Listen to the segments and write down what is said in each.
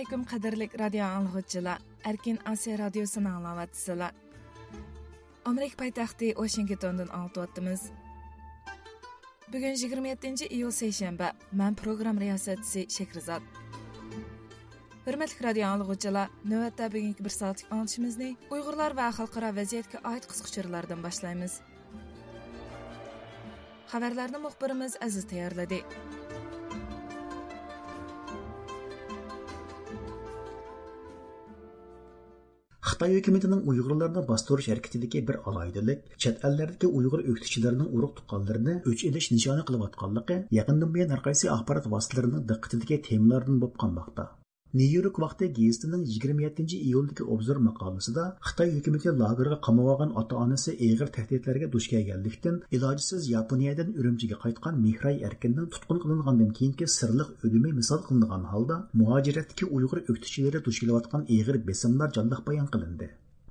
alaykum qadrli radio anglg'uvchilar erkin osiyo radiosini anglayapsizlar amerika poytaxti washingtondan anglatyapmiz bugun 27 iyul seshanba. Man program riyosatchisi shekrizod. Hurmatli radio anglg'uvchilar navbatda bugungi bir soatlik anglishimizni uyg'urlar va xalqaro vaziyatga oid qisqachalardan boshlaymiz. Xabarlarni muxbirimiz aziz tayyorladi. Қытай үкіметінің ұйғырларны бастырыш әрекетіндегі бір алайдылық, чәт әллердегі ұйғыр өктішілерінің ұрық тұққанларını өч еліш нишаны қылып атқанлығы, яқындың бейін әрқайсы ақпарат васыларының диққатидегі темалардан болып қанмақта. Nyu-York vaqti gazetining 27 iyuldagi obzor maqolasida Xitoy hukumati lagerga qamab olgan ota-onasi og'ir tahdidlarga duch kelganlikdan ilojisiz Yaponiyadan Urumchiga qaytgan Mehray Erkinning tutqun qilingandan keyingi sirliq o'limi misol qilingan holda muhojiratdagi Uyg'ur o'qituvchilari duch kelayotgan og'ir besimlar jonliq bayon qilindi.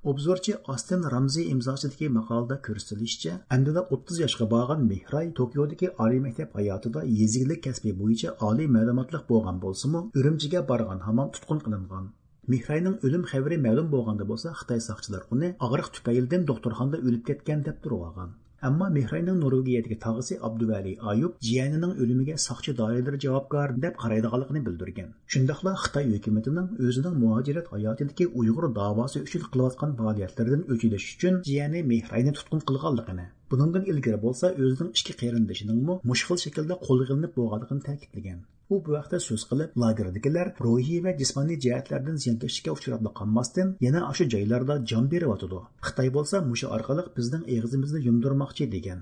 Obzorchi Astin Ramzi imzosidagi maqolada ko'rsatilishicha, andida 30 yoshga borgan Mehray Tokiodagi oliy maktab hayotida yeziglik kasbi bo'yicha oliy ma'lumotliq bo'lgan bo'lsa-mu, Urumchiga borgan hamon tutqun qilingan. Mehrayning o'lim xabari ma'lum bo'lganda bo'lsa, Xitoy soqchilar uni og'riq tufaylidan doktorxonada o'lib ketgan deb turib olgan. Ammo Mehrayning Norvegiyadagi tog'isi Abduvali Ayub jiyanining o'limiga soqchi doiralari javobgar deb qaraydiganligini bildirgan. Shundaqla Xitoy hukumatining o'zining muhojirat hayotidagi Uyg'ur da'vosi uchun qilayotgan faoliyatlaridan o'chilish uchun jiyani Mehrayni tutqun qilganligini, buningdan ilgari bo'lsa o'zining ichki qarindoshining mushkil shaklda qo'lga olinib bo'lganligini ta'kidlagan. U bu vaqtda so'z qilib lagerdagilar ruhiy va jismoniy jihatlardan ziyonkashlikka uchrab qolmasdan yana o'sha joylarda jon beryotidi xitoy bo'lsa musha orqali bizning eg'izimizni yumdirmoqchi degan.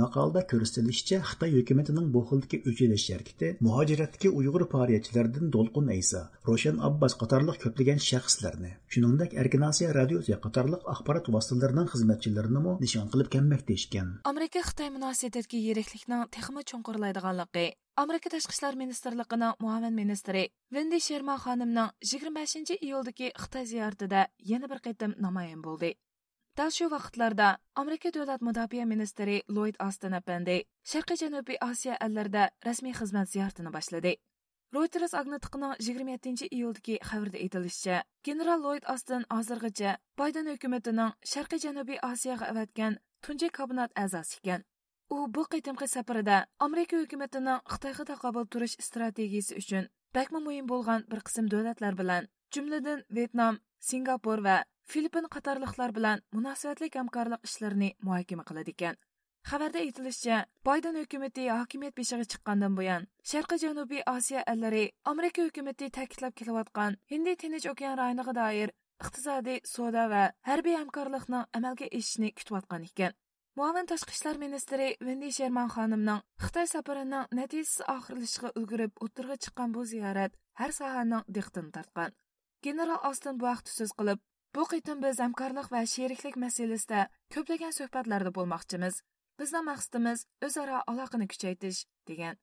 Maqolada ko'rsatilishicha xitoy hukumatining bu xildagi o'chilish harakati muhojiratdagi uyg'ur faoliyatchilaridan do'lqin aysa roshan abbos qatorliq ko'plagan shaxslarni shuningdek erkinasiya radiosi qatorliq axborot vositalarining xizmatchilarini nishon qilib kelmoqda ekan amerika xitoy munosabatidagi yiriklikning texmi chunqurlaydiganligi amerika tashqi ishlar ministrligining muavin ministri vendi sherman xonimning 25 iyuldagi xitoy ziyoratida yana bir qaytim namoyon bo'ldi. Дәл шу вақытларда Америка дәүләт мөдафиә министры Ллойд Астон әпәнди Шәрқи Җәнүби Азия әлләрдә рәсми хезмәт зияртын башлады. Reuters агентлыгының 27 июльдәге хәбәрдә әйтелүчә, генерал Ллойд Астон азыргыча Байден хөкүмәтенең Шәрқи Җәнүби Азияга әвәткән тунҗи кабинет әгъзасы икән. У бу кытымкы сәфәрдә Америка хөкүмәтенең Хитайга тақабул турыш стратегиясе өчен бәкме мөһим булган бер кысым дәүләтләр белән, җөмледән Вьетнам, Сингапур ва Filippin qatorliqlar bilan munosabatli hamkorlik ishlarini muhokama qiladi ekan. Xabarda aytilishicha, Bayden hukumatı hokimiyat beshiga chiqqandan buyon Sharqiy Janubiy Osiyo allari Amerika hukumatı ta'kidlab kelayotgan Hindiy Tinch okean rayoniga doir iqtisodiy, savdo va harbiy hamkorlikning amalga oshishini kutayotgan ekan. Muavin tashqi ishlar ministri Vendi Sherman xonimning Xitoy safarining natijasi oxirlashiga ulgurib o'tirg'i chiqqan bu ziyorat har sohaning diqqatini tortgan. General Ostin bu vaqt so'z qilib, Bu qitim biz hamkorlik va sheriklik masalasida ko'plagan suhbatlarda bo'lmoqchimiz. Bizning maqsadimiz o'zaro aloqani kuchaytirish degan.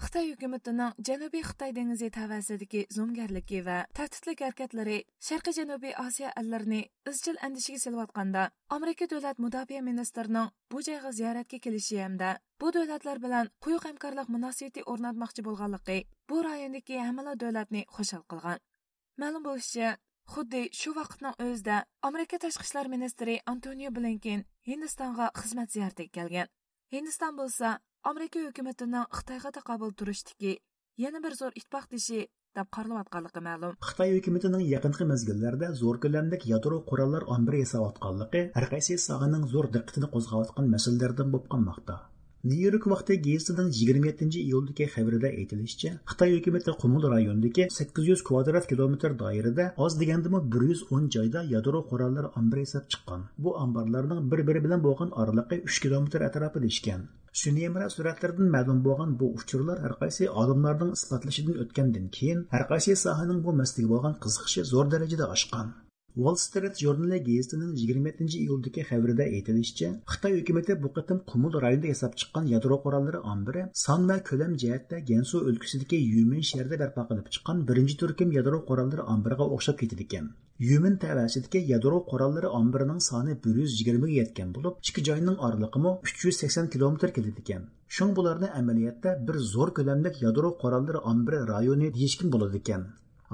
Xitoy hukumatining Janubiy Xitoy dengizi tavasidagi zo'mgarligi va tahdidlik harakatlari Sharqiy Janubiy Osiyo allarini izchil andishiga selayotganda Amerika davlat mudofaa ministrining bu joyga ziyoratga kelishi hamda bu davlatlar bilan quyuq hamkorlik munosabati o'rnatmoqchi bo'lganligi bu rayondagi hamma davlatni xushal qilgan. Ma'lum bo'lishicha, Xuddi shu vaqtning o'zida Amerika tashqi ishlar ministri Antonio Blinken Hindistonga xizmat ziyoratiga kelgan. Hindiston bo'lsa, Amerika hukumatining Xitoyga taqobil turishdiki yana bir zo'r ittifoqdoshi deb qaralayotganligi ma'lum. Xitoy hukumatining yaqinqi mezgillarda zo'r ko'lamdagi yadro qurollar ombiri yasayotganligi har qaysi sohaning zo'r diqqatini qo'zg'ayotgan masalalardan bo'lib qolmoqda. Nyu-York vaqti gazetining 27 iyuldagi xabarida aytilishicha, Xitoy hukumati Qumul rayonidagi 800 kvadrat kilometr doirada oz degandimi 110 joyda yadro qurollar ombiri yasab chiqqan. Bu omborlarning bir-biri bilan bo'lgan oraliqi 3 kilometr atrofida ishgan. Suniyamra suratlardan ma'lum bo'lgan bu uchurlar har qaysi olimlarning isbotlashidan o'tgandan keyin har qaysi sohaning bu masliga bo'lgan qiziqishi zo'r darajada oshgan. Wall Street jurnali gazetining 27 iyuldagi xabarida aytilishicha, Xitoy hukumati bu qatim Qumul rayonida yasab chiqqan yadro qurollari ombiri son va ko'lam jihatda Gansu o'lkasidagi Yumin shahrida barpo qilib chiqqan birinchi turkum yadro qurollari ombiriga o'xshab ketadi ekan. Yumin tavasidagi yadro qurollari ombirining soni 120 ga yetgan bo'lib, ikki joyning oraliqimi 380 kilometr keladi ekan. Shung bularni amaliyotda bir zo'r ko'lamlik yadro qurollari ombiri rayoni deyishkin bo'ladi ekan.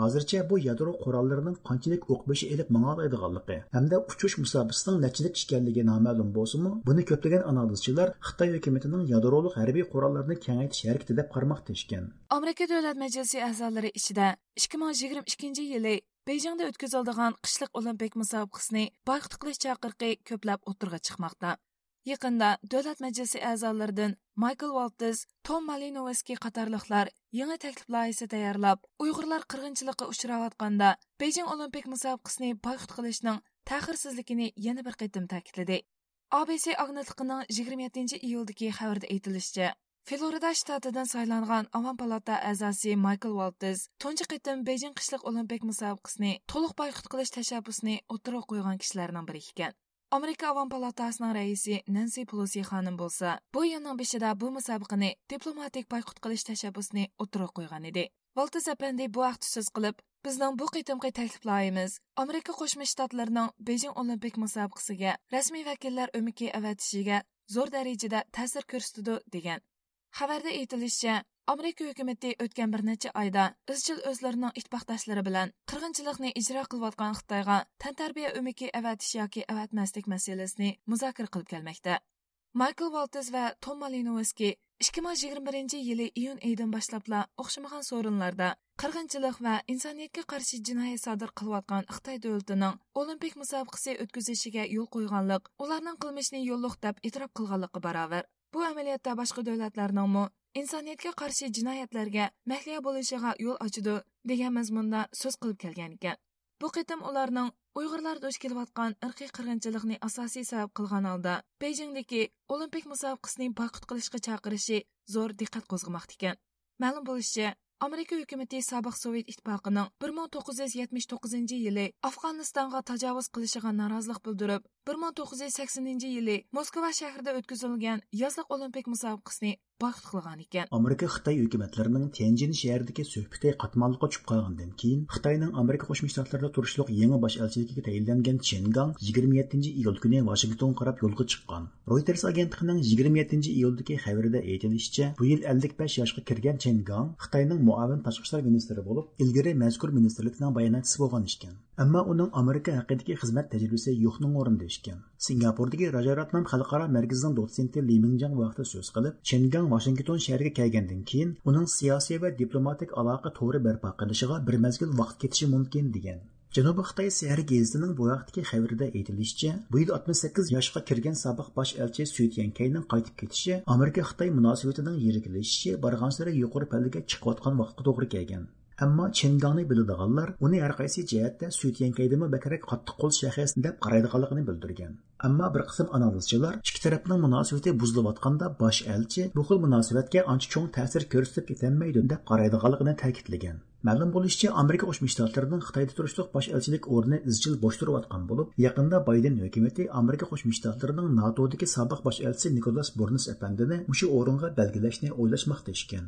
Hozircha bu yadro qurollarining qanchalik o'qbishi ilib mangoladiganligi hamda uchish musobisining nachilik ekanligi noma'lum bo'lsinmi buni ko'plagan analizchilar xitoy hukumatining yadroliq harbiy qurollarini kengaytirish harakati deb qaramoqda ishgan amerika davlat majlisi a'zolari ichida ikki ming yigirma ikkinchi yili bejingda o'tkaziladigan qishliq olimpik musobaqasini boyqut qilish chaqiriqi ko'plab o'tirg'a chiqmoqda. Yaqında Dövlət Məclisi əzalarından Michael Walters, Tom Malinowski qatarlıqlar yangi taklif loyihasi tayyorlab, Uyg'urlar qirg'inchilikqa uchrayotganda Beijing Olimpik musobaqasini boyqut qilishning ta'xirsizligini yana bir qatim ta'kidladi. ABC agentligining 27 iyuldagi xabarda aytilishicha, Florida shtatidan saylangan Avam palata a'zosi Michael Walters tunji qatim Beijing qishliq olimpik musobaqasini to'liq boyqut qilish tashabbusini o'tirib qo'ygan kishilarning biri ekan. Amerika Avam palatasining raisi Nancy Pelosi xonim bo'lsa, bu yilning beshida bu musobaqani diplomatik boyqut qilish tashabbusini o'tira qo'ygan edi. Valters apandi bu vaqt so'z qilib, bizning bu qitimqi takliflarimiz Amerika Qo'shma Shtatlarining Beijing Olimpik musobaqasiga rasmiy vakillar o'miki avatishiga zo'r darajada ta'sir ko'rsatdi degan. Xabarda aytilishicha, Amerika hukumati o'tgan bir necha oyda izchil o'zlarining ittifoqdoshlari bilan qirg'inchilikni ijro qilayotgan Xitoyga tantarbiya umiki avatish yoki avatmaslik masalasini muzokara qilib kelmoqda. Michael Walters va Tom Malinowski 2021 yili iyun oyidan boshlabla o'xshamagan so'rinlarda qirg'inchilik va insoniyatga qarshi jinoyat sodir qilayotgan Xitoy davlatining olimpik musobaqasi o'tkazishiga yo'l qo'yganlik, ularning qilmishni yo'lliq deb e'tirof qilganligi barobar. Bu amaliyotda boshqa davlatlarningmi insoniyatga qarshi jinoyatlarga mahliya bo'lishiga yo'l ochidi degan mazmunda so'z qilib kelgan ekan. Bu qitim ularning uyg'urlar duch kelayotgan irqiy qirg'inchilikni asosiy sabab qilgan holda bejingdagi olimpik musobaqasini boyqut qilishga chaqirishi zo'r diqqat qo'zg'amoqda ekan. Ma'lum bo'lishicha Amerika hukumati sobiq Sovet ittifoqining 1979 yili Afg'onistonga tajovuz qilishiga norozilik bildirib, 1980 yili Moskva shahrida o'tkazilgan yozliq olimpik musobaqasini boyqut qilgan ekan. Amerika Xitoy hukumatlarining Tianjin shahridagi suhbati qatmonliqqa tushib qolgandan keyin Xitoyning Amerika Qo'shma Shtatlarida turishliq yangi bosh elchiligiga tayinlangan Chen Gang 27 iyul kuni Washington qarab yo'lga chiqqan. Reuters agentligining 27 iyuldagi xabarida aytilishicha, bu yil 55 yoshga kirgan Chen Gang Xitoyning muavin tashqi ishlar ministri bo'lib, ilgari mazkur ministrlikning bayonotchisi bo'lgan ekan. Ammo uning Amerika haqidagi xizmat tajribasi yo'qning o'rnida ekan. Singapurdagi Rajaratnam xalqaro markazining dotsenti Ли Mingjang vaqtida so'z qilib, Chengang Вашингтон shahriga kelgandan keyin uning siyosiy va diplomatik aloqa to'g'ri barpo qilishiga bir mezgil vaqt ketishi mumkin degan. Janubiy Xitoy sehri gazetining bu vaqtdagi xabarida aytilishicha, bu yil 68 yoshga kirgan sobiq bosh elchi Sui Tiankayning qaytib ketishi Amerika Xitoy munosabatining yiriklashishi bargan sari yuqori pallaga chiqayotgan vaqtga to'g'ri kelgan. Ammo Chengangni biladiganlar uni har qaysi jihatda Sui bakrak qattiq qo'l shaxs deb qaraydiganligini bildirgan. Ammo bir qism analizchilar ikki tarafning munosabati buzilayotganda bosh elchi bu xil munosabatga ancha cho'ng ta'sir ko'rsatib ketolmaydi deb qaraydiganligini ta'kidlagan. Ma'lum bo'lishicha, Amerika Qo'shma Shtatlarining Xitoyda turishliq bosh elchilik o'rni izchil bo'sh turayotgan bo'lib, yaqinda Bayden hukumati Amerika Qo'shma Shtatlarining NATOdagi sobiq bosh elchisi Nikolas burnis apandini mushu o'ringa belgilashni o'ylashmoqda ekan.